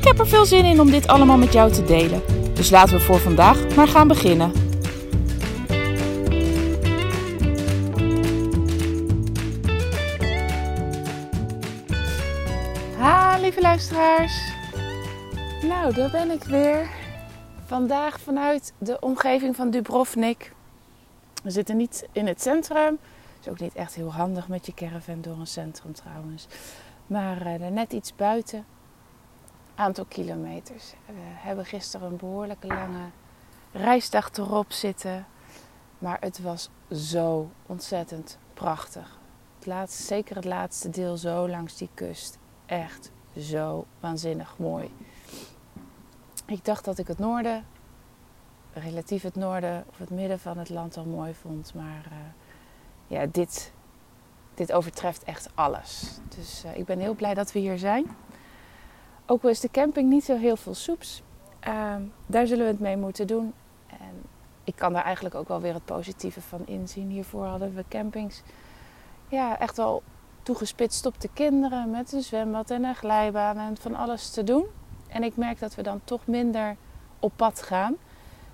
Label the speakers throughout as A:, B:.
A: Ik heb er veel zin in om dit allemaal met jou te delen. Dus laten we voor vandaag maar gaan beginnen. Ha, lieve luisteraars. Nou, daar ben ik weer. Vandaag vanuit de omgeving van Dubrovnik. We zitten niet in het centrum. Is ook niet echt heel handig met je caravan door een centrum trouwens. Maar uh, net iets buiten aantal kilometers. We hebben gisteren een behoorlijke lange reisdag erop zitten. Maar het was zo ontzettend prachtig. Het laatste, zeker het laatste deel zo langs die kust. Echt zo waanzinnig mooi. Ik dacht dat ik het noorden, relatief het noorden of het midden van het land al mooi vond. Maar uh, ja, dit, dit overtreft echt alles. Dus uh, ik ben heel blij dat we hier zijn. Ook al is de camping niet zo heel veel soeps, uh, daar zullen we het mee moeten doen. En ik kan daar eigenlijk ook wel weer het positieve van inzien. Hiervoor hadden we campings ja, echt wel toegespitst op de kinderen met een zwembad en een glijbaan en van alles te doen. En ik merk dat we dan toch minder op pad gaan.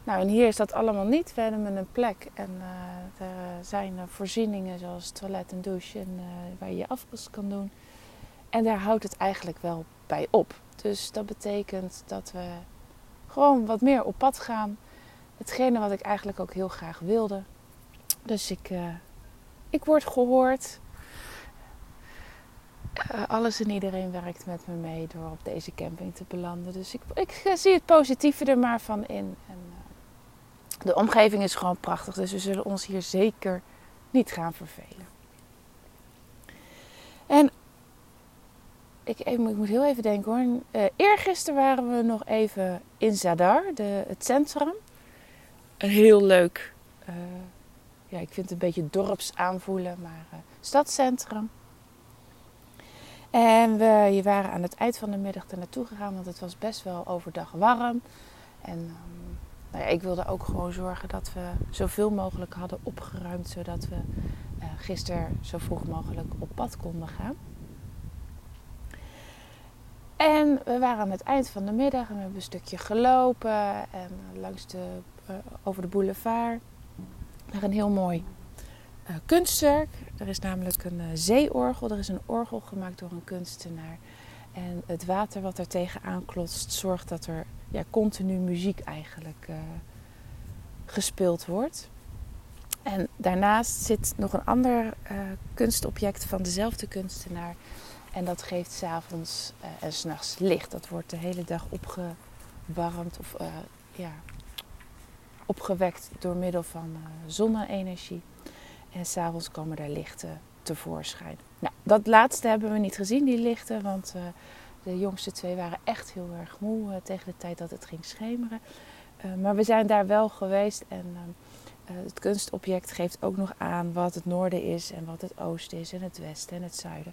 A: Nou, en hier is dat allemaal niet. We hebben een plek en uh, er zijn voorzieningen zoals toilet en douche en, uh, waar je je afwas kan doen. En daar houdt het eigenlijk wel bij op. Dus dat betekent dat we gewoon wat meer op pad gaan. Hetgene wat ik eigenlijk ook heel graag wilde. Dus ik, uh, ik word gehoord. Uh, alles en iedereen werkt met me mee door op deze camping te belanden. Dus ik, ik zie het positieve er maar van in. En, de omgeving is gewoon prachtig. Dus we zullen ons hier zeker niet gaan vervelen. En ik, ik, moet heel even denken hoor. Uh, eergisteren waren we nog even in Zadar, de, het centrum. Een heel leuk, uh, ja, ik vind het een beetje dorps aanvoelen, maar uh, stadscentrum. En we je waren aan het eind van de middag er naartoe gegaan, want het was best wel overdag warm. En um, nou ja, ik wilde ook gewoon zorgen dat we zoveel mogelijk hadden opgeruimd, zodat we gisteren zo vroeg mogelijk op pad konden gaan. En we waren aan het eind van de middag en we hebben een stukje gelopen en langs de, uh, over de boulevard naar een heel mooi uh, kunstwerk. Er is namelijk een uh, zeeorgel. Er is een orgel gemaakt door een kunstenaar. En het water wat er tegenaan klotst zorgt dat er ja, continu muziek eigenlijk gespeeld wordt. En daarnaast zit nog een ander kunstobject van dezelfde kunstenaar. En dat geeft s'avonds uh, en s'nachts licht. Dat wordt de hele dag opgewarmd of uh, ja, opgewekt door middel van uh, zonne-energie. En s'avonds komen er lichten tevoorschijn. Nou, dat laatste hebben we niet gezien, die lichten. Want de jongste twee waren echt heel erg moe tegen de tijd dat het ging schemeren. maar we zijn daar wel geweest en het kunstobject geeft ook nog aan wat het noorden is en wat het oosten is en het westen en het zuiden.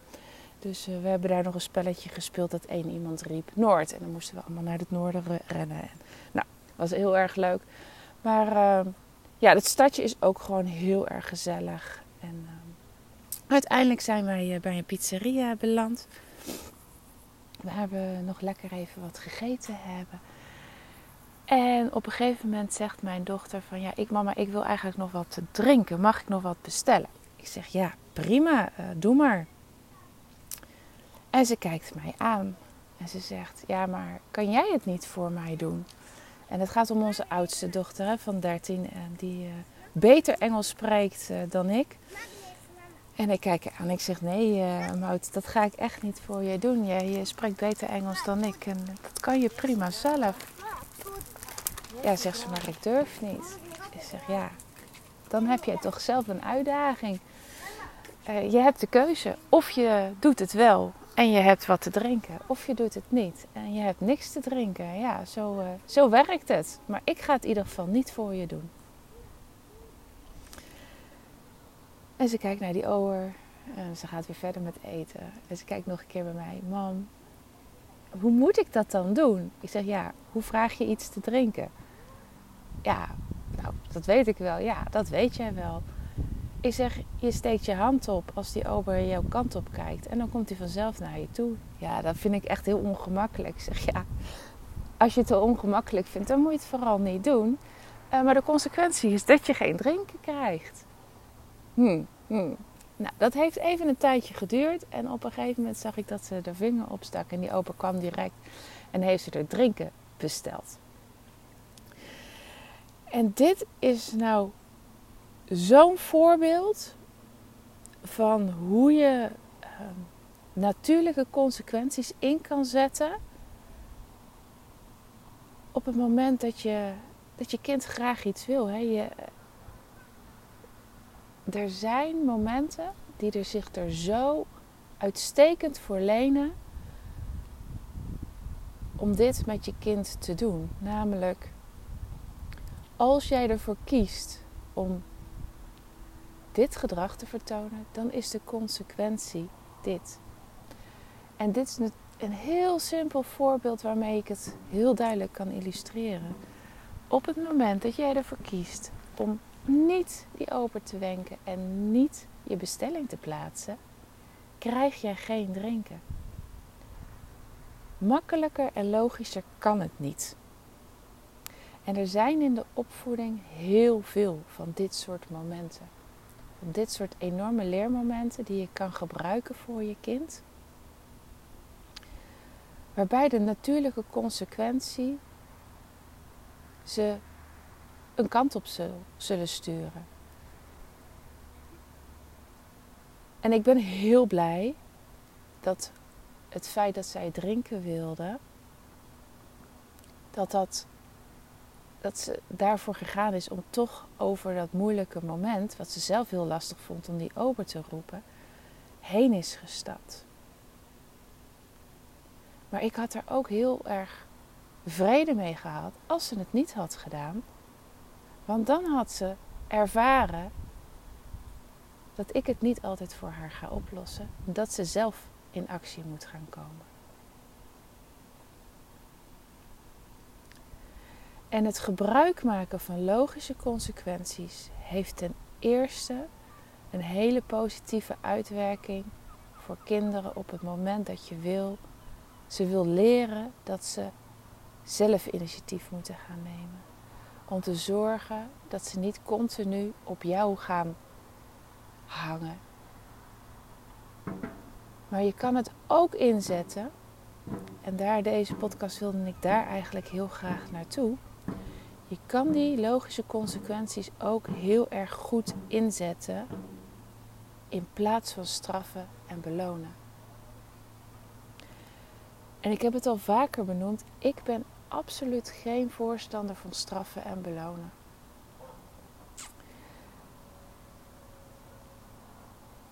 A: Dus uh, we hebben daar nog een spelletje gespeeld dat één iemand riep Noord. En dan moesten we allemaal naar het noorden rennen. En, nou, was heel erg leuk. Maar uh, ja, het stadje is ook gewoon heel erg gezellig. En uh, uiteindelijk zijn wij bij een pizzeria beland. We hebben nog lekker even wat gegeten hebben. En op een gegeven moment zegt mijn dochter van... Ja, ik, mama, ik wil eigenlijk nog wat drinken. Mag ik nog wat bestellen? Ik zeg, ja, prima. doe maar. En ze kijkt mij aan en ze zegt: Ja, maar kan jij het niet voor mij doen? En het gaat om onze oudste dochter hè, van 13, en die uh, beter Engels spreekt uh, dan ik. En ik kijk aan en ik zeg: Nee, uh, Mout, dat ga ik echt niet voor je doen. Jij je spreekt beter Engels dan ik en dat kan je prima zelf. Ja, zegt ze, maar ik durf niet. Ik zeg: Ja, dan heb jij toch zelf een uitdaging. je hebt de keuze. Of je doet het wel en je hebt wat te drinken. Of je doet het niet en je hebt niks te drinken. Ja, zo, uh, zo werkt het. Maar ik ga het in ieder geval niet voor je doen. En ze kijkt naar die oor. En ze gaat weer verder met eten. En ze kijkt nog een keer bij mij. Mam, hoe moet ik dat dan doen? Ik zeg, ja, hoe vraag je iets te drinken? Ja, nou, dat weet ik wel. Ja, dat weet jij wel. Ik zeg, je steekt je hand op als die ober jouw kant op kijkt. En dan komt hij vanzelf naar je toe. Ja, dat vind ik echt heel ongemakkelijk. Ik zeg, ja, als je het te ongemakkelijk vindt, dan moet je het vooral niet doen. Uh, maar de consequentie is dat je geen drinken krijgt. Hm, hm. Nou, dat heeft even een tijdje geduurd. En op een gegeven moment zag ik dat ze de vinger opstak. En die opa kwam direct en heeft ze er drinken besteld. En dit is nou zo'n voorbeeld van hoe je uh, natuurlijke consequenties in kan zetten op het moment dat je, dat je kind graag iets wil. Hè. Je, er zijn momenten die er zich er zo uitstekend voor lenen om dit met je kind te doen. Namelijk, als jij ervoor kiest om dit gedrag te vertonen, dan is de consequentie dit. En dit is een heel simpel voorbeeld waarmee ik het heel duidelijk kan illustreren. Op het moment dat jij ervoor kiest om niet die open te wenken en niet je bestelling te plaatsen, krijg jij geen drinken. Makkelijker en logischer kan het niet. En er zijn in de opvoeding heel veel van dit soort momenten. Van dit soort enorme leermomenten die je kan gebruiken voor je kind. Waarbij de natuurlijke consequentie ze een kant op zullen sturen. En ik ben heel blij dat het feit dat zij drinken wilde, dat, dat, dat ze daarvoor gegaan is om toch over dat moeilijke moment, wat ze zelf heel lastig vond om die ober te roepen, heen is gestapt. Maar ik had er ook heel erg vrede mee gehad als ze het niet had gedaan. Want dan had ze ervaren dat ik het niet altijd voor haar ga oplossen. Dat ze zelf in actie moet gaan komen. En het gebruik maken van logische consequenties heeft ten eerste een hele positieve uitwerking voor kinderen op het moment dat je wil. Ze wil leren dat ze zelf initiatief moeten gaan nemen. Om te zorgen dat ze niet continu op jou gaan hangen. Maar je kan het ook inzetten. En daar deze podcast wilde ik daar eigenlijk heel graag naartoe. Je kan die logische consequenties ook heel erg goed inzetten in plaats van straffen en belonen. En ik heb het al vaker benoemd, ik ben absoluut geen voorstander van straffen en belonen.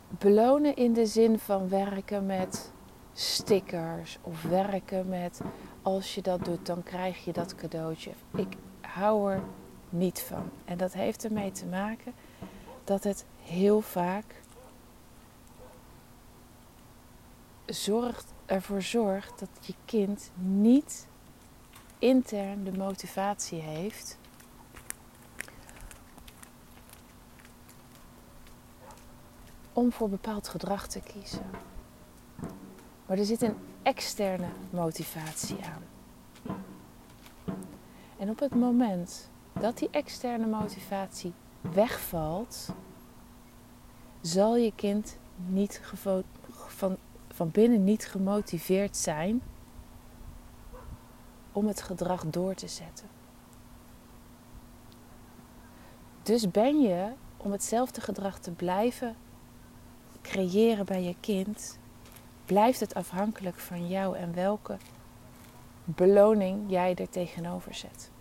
A: belonen in de zin van werken met stickers of werken met als je dat doet, dan krijg je dat cadeautje. Ik hou er niet van. En dat heeft ermee te maken dat het heel vaak zorgt, ervoor zorgt dat je kind niet intern de motivatie heeft om voor bepaald gedrag te kiezen. Maar er zit een externe motivatie aan. En op het moment dat die externe motivatie wegvalt, zal je kind niet van, van binnen niet gemotiveerd zijn om het gedrag door te zetten. Dus ben je om hetzelfde gedrag te blijven creëren bij je kind, blijft het afhankelijk van jou en welke beloning jij er tegenover zet.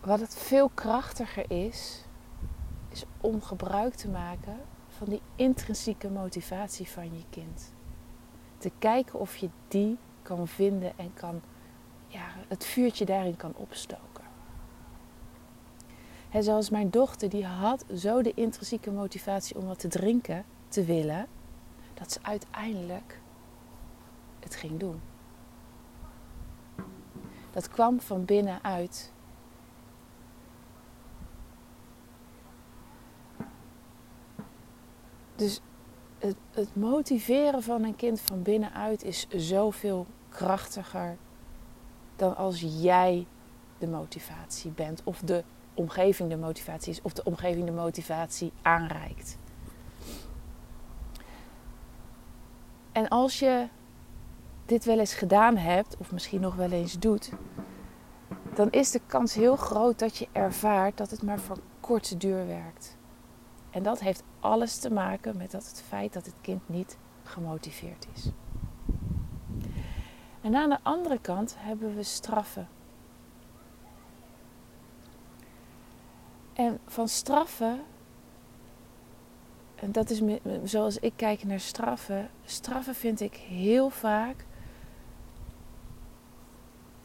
A: Wat het veel krachtiger is, is om gebruik te maken van die intrinsieke motivatie van je kind. Te kijken of je die kan vinden en kan, ja, het vuurtje daarin kan opstoken. He, zoals mijn dochter, die had zo de intrinsieke motivatie om wat te drinken te willen, dat ze uiteindelijk het ging doen. Dat kwam van binnenuit. Dus het, het, motiveren van een kind van binnenuit is zoveel krachtiger dan als jij de motivatie bent of de omgeving de motivatie is of de omgeving de motivatie aanreikt. En als je dit wel eens gedaan hebt, of misschien nog wel eens doet, dan is de kans heel groot dat je ervaart dat het maar voor korte duur werkt. En dat heeft alles te maken met dat het feit dat het kind niet gemotiveerd is. En aan de andere kant hebben we straffen. En van straffen, en dat is zoals ik kijk naar straffen, straffen vind ik heel vaak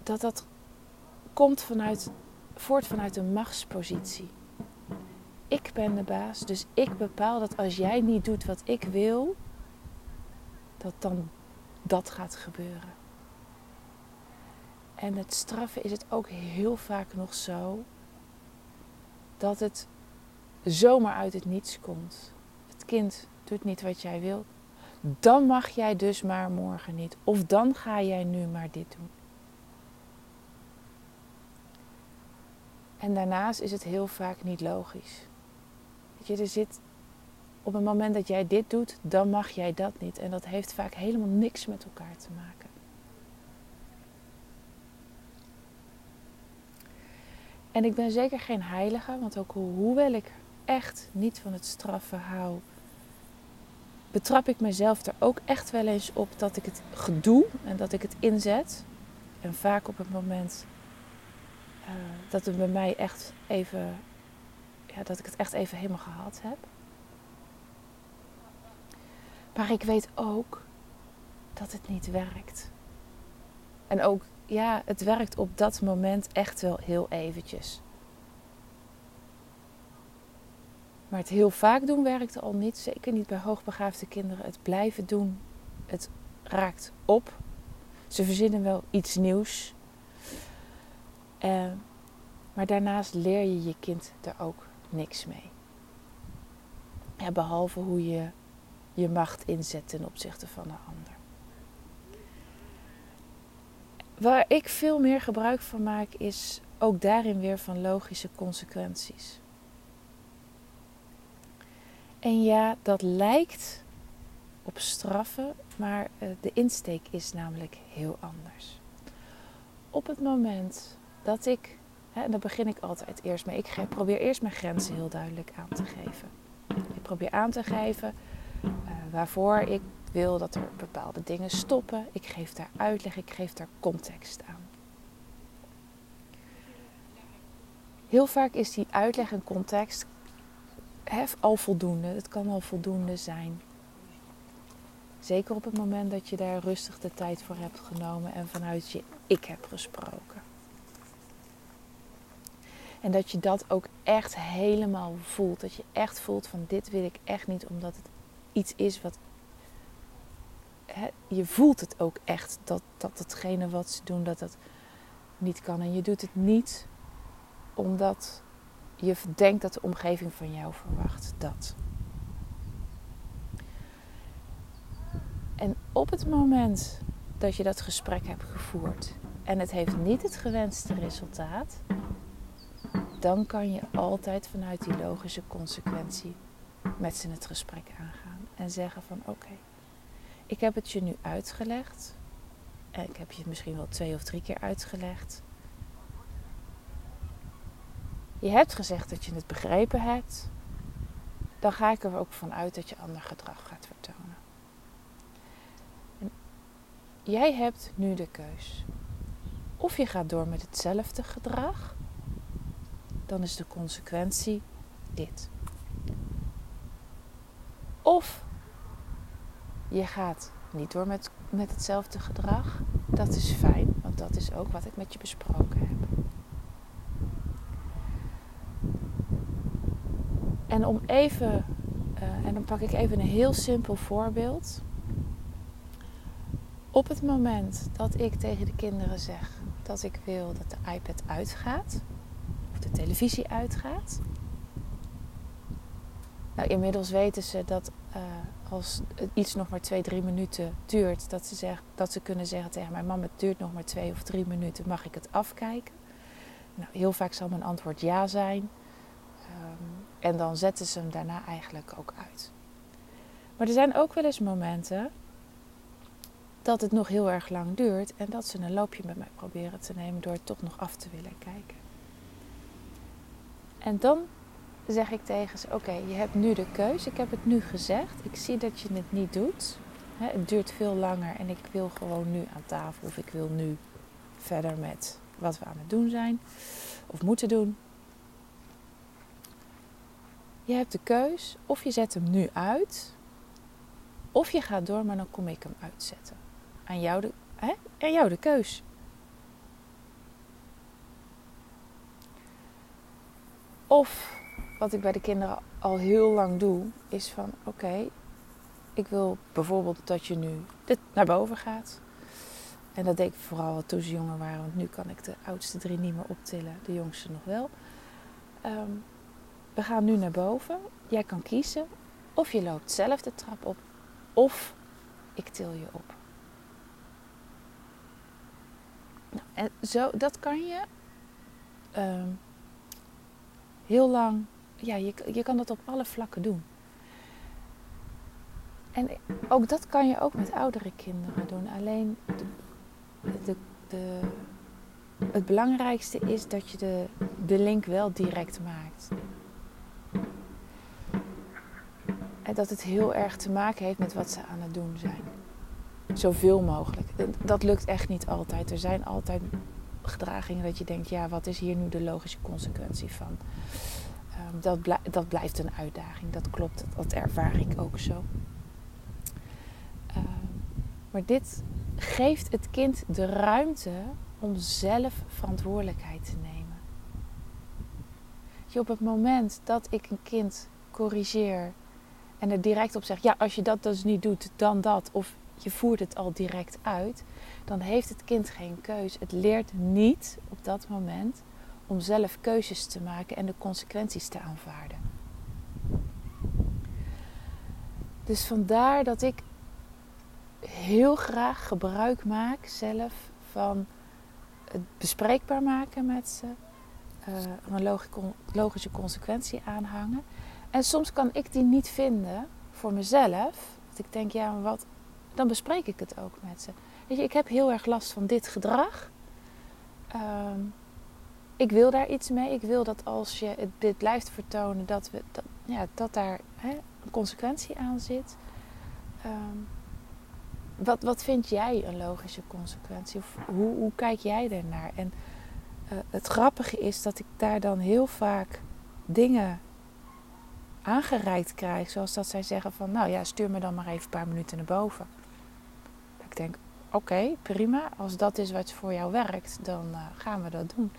A: dat dat komt vanuit, voort vanuit een machtspositie. Ik ben de baas, dus ik bepaal dat als jij niet doet wat ik wil, dat dan dat gaat gebeuren. En het straffen is het ook heel vaak nog zo dat het zomaar uit het niets komt. Kind doet niet wat jij wil. Dan mag jij dus maar morgen niet. Of dan ga jij nu maar dit doen. En daarnaast is het heel vaak niet logisch. Weet je, er zit op het moment dat jij dit doet, dan mag jij dat niet. En dat heeft vaak helemaal niks met elkaar te maken. En ik ben zeker geen heilige, want ook hoewel ik echt niet van het straffen hou, betrap ik mezelf er ook echt wel eens op dat ik het gedoe en dat ik het inzet. En vaak op het moment uh, dat het bij mij echt even, ja, dat ik het echt even helemaal gehad heb. Maar ik weet ook dat het niet werkt. En ook, ja, het werkt op dat moment echt wel heel eventjes. Maar het heel vaak doen werkt al niet. Zeker niet bij hoogbegaafde kinderen. Het blijven doen, het raakt op. Ze verzinnen wel iets nieuws. Uh, maar daarnaast leer je je kind er ook niks mee. Ja, behalve hoe je je macht inzet ten opzichte van een ander. Waar ik veel meer gebruik van maak, is ook daarin weer van logische consequenties. En ja, dat lijkt op straffen, maar eh, de insteek is namelijk heel anders. Op het moment dat ik, en daar begin ik altijd eerst mee, ik probeer eerst mijn grenzen heel duidelijk aan te geven. Ik probeer aan te geven uh, waarvoor ik wil dat er bepaalde dingen stoppen. Ik geef daar uitleg, ik geef daar context aan. Heel vaak is die uitleg en context hef al voldoende. Het kan al voldoende zijn. Zeker op het moment dat je daar rustig de tijd voor hebt genomen en vanuit je ik heb gesproken. En dat je dat ook echt helemaal voelt. Dat je echt voelt van dit wil ik echt niet omdat het iets is wat. je voelt het ook echt dat, dat hetgene wat ze doen, dat dat niet kan. En je doet het niet omdat je denkt dat de omgeving van jou verwacht dat. En op het moment dat je dat gesprek hebt gevoerd en het heeft niet het gewenste resultaat, dan kan je altijd vanuit die logische consequentie met ze het gesprek aangaan en zeggen van oké, ik heb het je nu uitgelegd. En ik heb je misschien wel twee of drie keer uitgelegd. Je hebt gezegd dat je het begrepen hebt. Dan ga ik er ook van uit dat je ander gedrag gaat vertonen. En jij hebt nu de keus. Of je gaat door met hetzelfde gedrag dan is de consequentie dit. Of je gaat niet door met, met hetzelfde gedrag. Dat is fijn, want dat is ook wat ik met je besproken heb. En om even, uh, en dan pak ik even een heel simpel voorbeeld. Op het moment dat ik tegen de kinderen zeg dat ik wil dat de iPad uitgaat, of de televisie uitgaat. Nou, inmiddels weten ze dat uh, als iets nog maar twee, drie minuten duurt, dat ze, zeg, dat ze kunnen zeggen tegen mijn mama: het duurt nog maar twee of drie minuten, mag ik het afkijken? Nou, heel vaak zal mijn antwoord ja zijn. Um, en dan zetten ze hem daarna eigenlijk ook uit. Maar er zijn ook wel eens momenten dat het nog heel erg lang duurt en dat ze een loopje met mij proberen te nemen door het toch nog af te willen kijken. En dan zeg ik tegen ze: Oké, je hebt nu de keus. Ik heb het nu gezegd. Ik zie dat je het niet doet. het duurt veel langer en ik wil gewoon nu aan tafel of ik wil nu verder met wat we aan het doen zijn of moeten doen. Je hebt de keus of je zet hem nu uit of je gaat door, maar dan kom ik hem uitzetten. Aan jou de, hè? Aan jou de keus. Of wat ik bij de kinderen al heel lang doe, is van oké, ik wil bijvoorbeeld dat je nu dit naar boven gaat. En dat deed ik vooral toen ze jonger waren, want nu kan ik de oudste drie niet meer optillen, de jongste nog wel. Ehm, we gaan nu naar boven. Jij kan kiezen of je loopt zelf de trap op of ik til je op. Nou, en zo, dat kan je ehm, heel lang, ja, je, je kan dat op alle vlakken doen. En ook dat kan je ook met oudere kinderen doen. Alleen de, de, de, het belangrijkste is dat je de, de link wel direct maakt. En dat het heel erg te maken heeft met wat ze aan het doen zijn. Zoveel mogelijk. Dat lukt echt niet altijd. Er zijn altijd gedragingen dat je denkt, ja, wat is hier nu de logische consequentie van? Um, dat, dat, blijft een uitdaging. Dat klopt, dat, ervaar ik ook zo. Um, maar dit geeft het kind de ruimte om zelf verantwoordelijkheid te nemen. Je, op het moment dat ik een kind corrigeer en er direct op zegt: ja, als je dat dus niet doet, dan dat. Of je voert het al direct uit, dan heeft het kind geen keus. Het leert niet op dat moment om zelf keuzes te maken en de consequenties te aanvaarden. Dus vandaar dat ik heel graag gebruik maak zelf van het bespreekbaar maken met ze, uh, een logische consequentie aanhangen. En soms kan ik die niet vinden voor mezelf. Dat ik denk, ja, maar wat, dan bespreek ik het ook met ze. Weet je, ik heb heel erg last van dit gedrag. Ehm, ik wil daar iets mee. Ik wil dat als je dit blijft vertonen, dat, we, dat, ja, dat daar hè, een consequentie aan zit. Ehm, wat, wat vind jij een logische consequentie? Of hoe, hoe kijk jij ernaar? En uh, het grappige is dat ik daar dan heel vaak dingen aangereikt krijg. Zoals dat zij zeggen van, nou ja, stuur me dan maar even een paar minuten naar boven. Ik denk, oké, prima. Als dat is wat voor jou werkt, dan uh, gaan we dat doen.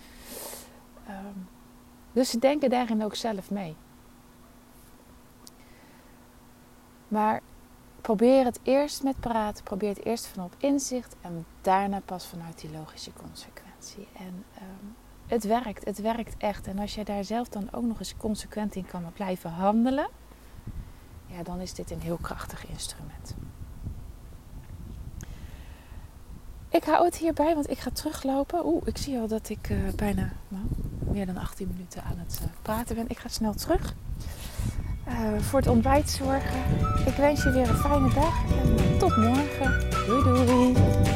A: Um, dus ze denken daarin ook zelf mee. Maar probeer het eerst met praten. Probeer het eerst vanop inzicht. En daarna pas vanuit die logische consequentie. En um, het werkt, het werkt echt. En als je daar zelf dan ook nog eens consequent in kan blijven handelen, ja, dan is dit een heel krachtig instrument. Ik hou het hierbij, want ik ga teruglopen. Oeh, ik zie al dat ik uh, bijna nou, meer dan 18 minuten aan het uh, praten ben. Ik ga snel terug. Uh, voor het ontbijt zorgen. Ik wens je weer een fijne dag en tot morgen. Doei doei.